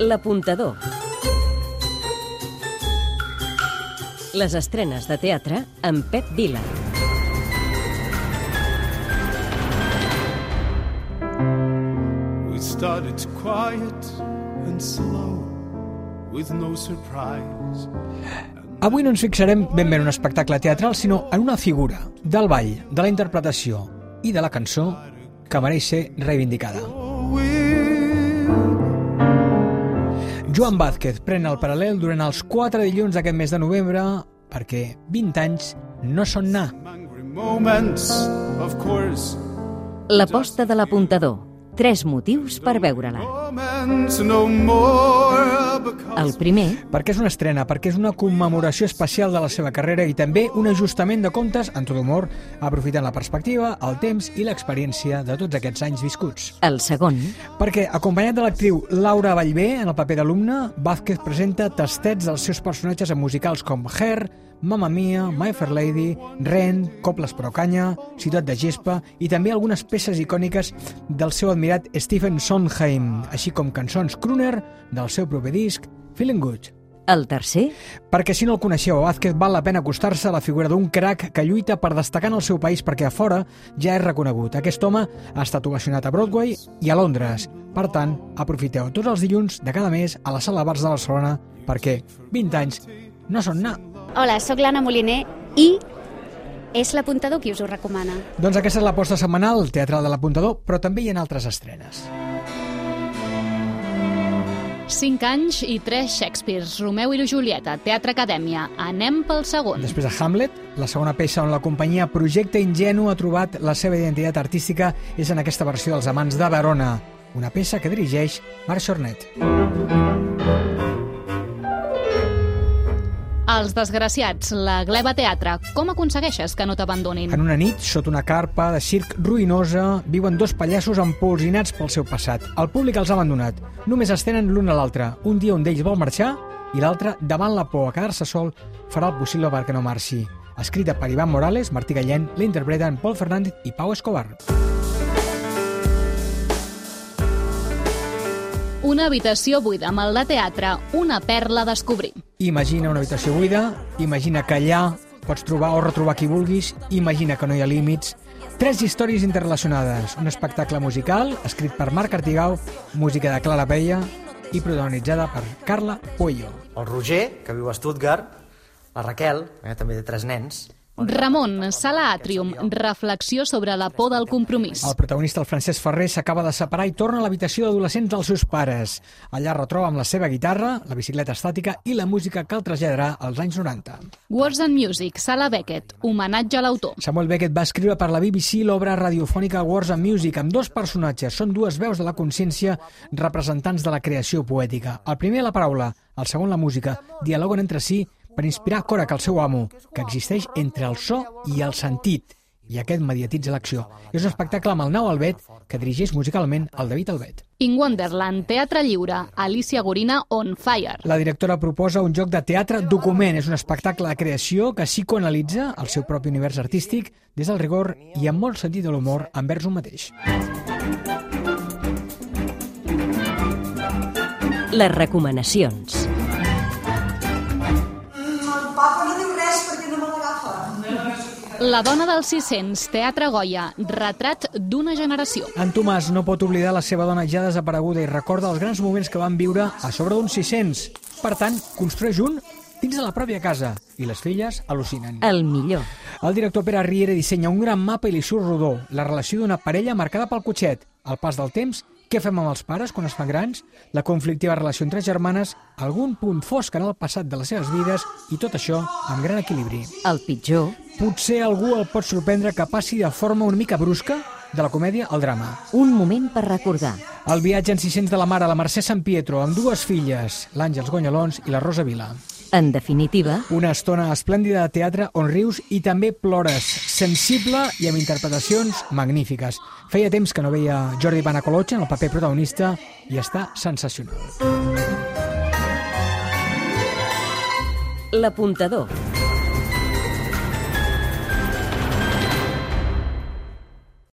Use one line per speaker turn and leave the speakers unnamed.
L'apuntador. Les estrenes de teatre amb Pep Vila.
We started quiet and slow, with no surprise.
Avui no ens fixarem ben bé en un espectacle teatral, sinó en una figura del ball, de la interpretació i de la cançó que mereix ser reivindicada. Joan Vázquez pren el paral·lel durant els quatre dilluns d'aquest mes de novembre perquè 20 anys no són anar.
Course.
L'aposta de l'apuntador. Tres motius per veure-la. El primer,
Perquè és una estrena, perquè és una commemoració especial de la seva carrera i també un ajustament de comptes, en tot humor, aprofitant la perspectiva, el temps i l'experiència de tots aquests anys viscuts.
el segon,
Perquè, acompanyat de l'actriu Laura Vallvé en el paper d'alumne, Vázquez presenta tastets dels seus personatges en musicals com Hair, Mamma Mia, My Fair Lady, Ren, Coples però canya, Ciutat de Gespa i també algunes peces icòniques del seu admirat Stephen Sondheim, així com cançons crooner del seu proper disc Feeling Good.
el tercer,
Perquè si no el coneixeu, a Vázquez val la pena acostar-se a la figura d'un crac que lluita per destacar en el seu país perquè a fora ja és reconegut. Aquest home ha estat ovacionat a Broadway i a Londres. Per tant, aprofiteu tots els dilluns de cada mes a la Sala Bars de Barcelona perquè 20 anys no són anar.
Hola, sóc l'Anna Moliner i és l'apuntador qui us ho recomana.
Doncs aquesta és l'aposta setmanal teatral de l'Apuntador, però també hi ha altres estrenes.
5 anys i 3 Shakespeares, Romeu i Julieta, Teatre Acadèmia. Anem pel segon.
Després de Hamlet, la segona peça on la companyia Projecte Ingenu ha trobat la seva identitat artística és en aquesta versió dels Amants de Verona, una peça que dirigeix Marc Chornet.
Els desgraciats, la Gleba Teatre. Com aconsegueixes que no t'abandonin?
En una nit, sota una carpa de circ ruïnosa, viuen dos pallassos empolsinats pel seu passat. El públic els ha abandonat. Només es tenen l'un a l'altre. Un dia un d'ells vol marxar i l'altre, davant la por a quedar-se sol, farà el possible perquè no marxi. Escrita per Ivan Morales, Martí Gallent, l'interpreten Pol Fernández i Pau Escobar.
Una habitació buida amb el de teatre, una perla a descobrir.
Imagina una habitació buida, imagina que allà pots trobar o retrobar qui vulguis, imagina que no hi ha límits. Tres històries interrelacionades, un espectacle musical escrit per Marc Artigau, música de Clara Peia i protagonitzada per Carla Puello.
El Roger, que viu a Stuttgart, la Raquel, que també té tres nens,
Ramon, Sala Atrium, reflexió sobre la por del compromís.
El protagonista, el Francesc Ferrer, s'acaba de separar i torna a l'habitació d'adolescents dels seus pares. Allà retroba amb la seva guitarra, la bicicleta estàtica i la música que el traslladarà als anys 90.
Words and Music, Sala Beckett, homenatge a l'autor.
Samuel Beckett va escriure per la BBC l'obra radiofònica Words and Music amb dos personatges. Són dues veus de la consciència representants de la creació poètica. El primer la paraula, el segon la música. Dialoguen entre si per inspirar Korak, el seu amo, que existeix entre el so i el sentit. I aquest mediatitza l'acció. És un espectacle amb el nou Albet que dirigeix musicalment el David Albet.
In Wonderland, Teatre Lliure, Alicia Gorina, On Fire.
La directora proposa un joc de teatre document. És un espectacle de creació que psicoanalitza el seu propi univers artístic des del rigor i amb molt sentit de l'humor envers un mateix.
les recomanacions.
La dona dels 600, Teatre Goya, retrat d'una generació.
En Tomàs no pot oblidar la seva dona ja desapareguda i recorda els grans moments que van viure a sobre d'uns 600. Per tant, construeix un dins de la pròpia casa i les filles al·lucinen.
El millor.
El director Pere Riera dissenya un gran mapa i li surt rodó, la relació d'una parella marcada pel cotxet, el pas del temps, què fem amb els pares quan es fan grans, la conflictiva relació entre germanes, algun punt fosc en el passat de les seves vides i tot això amb gran equilibri.
El pitjor.
Potser algú el pot sorprendre que passi de forma una mica brusca de la comèdia al drama.
Un moment per recordar.
El viatge en 600 de la mare, la Mercè Sant Pietro, amb dues filles, l'Àngels Gonyalons i la Rosa Vila.
En definitiva,
Una estona esplèndida de teatre on rius i també plores, sensible i amb interpretacions magnífiques. Feia temps que no veia Jordi Banacolocha en el paper protagonista i està sensacional.
l'apuntador.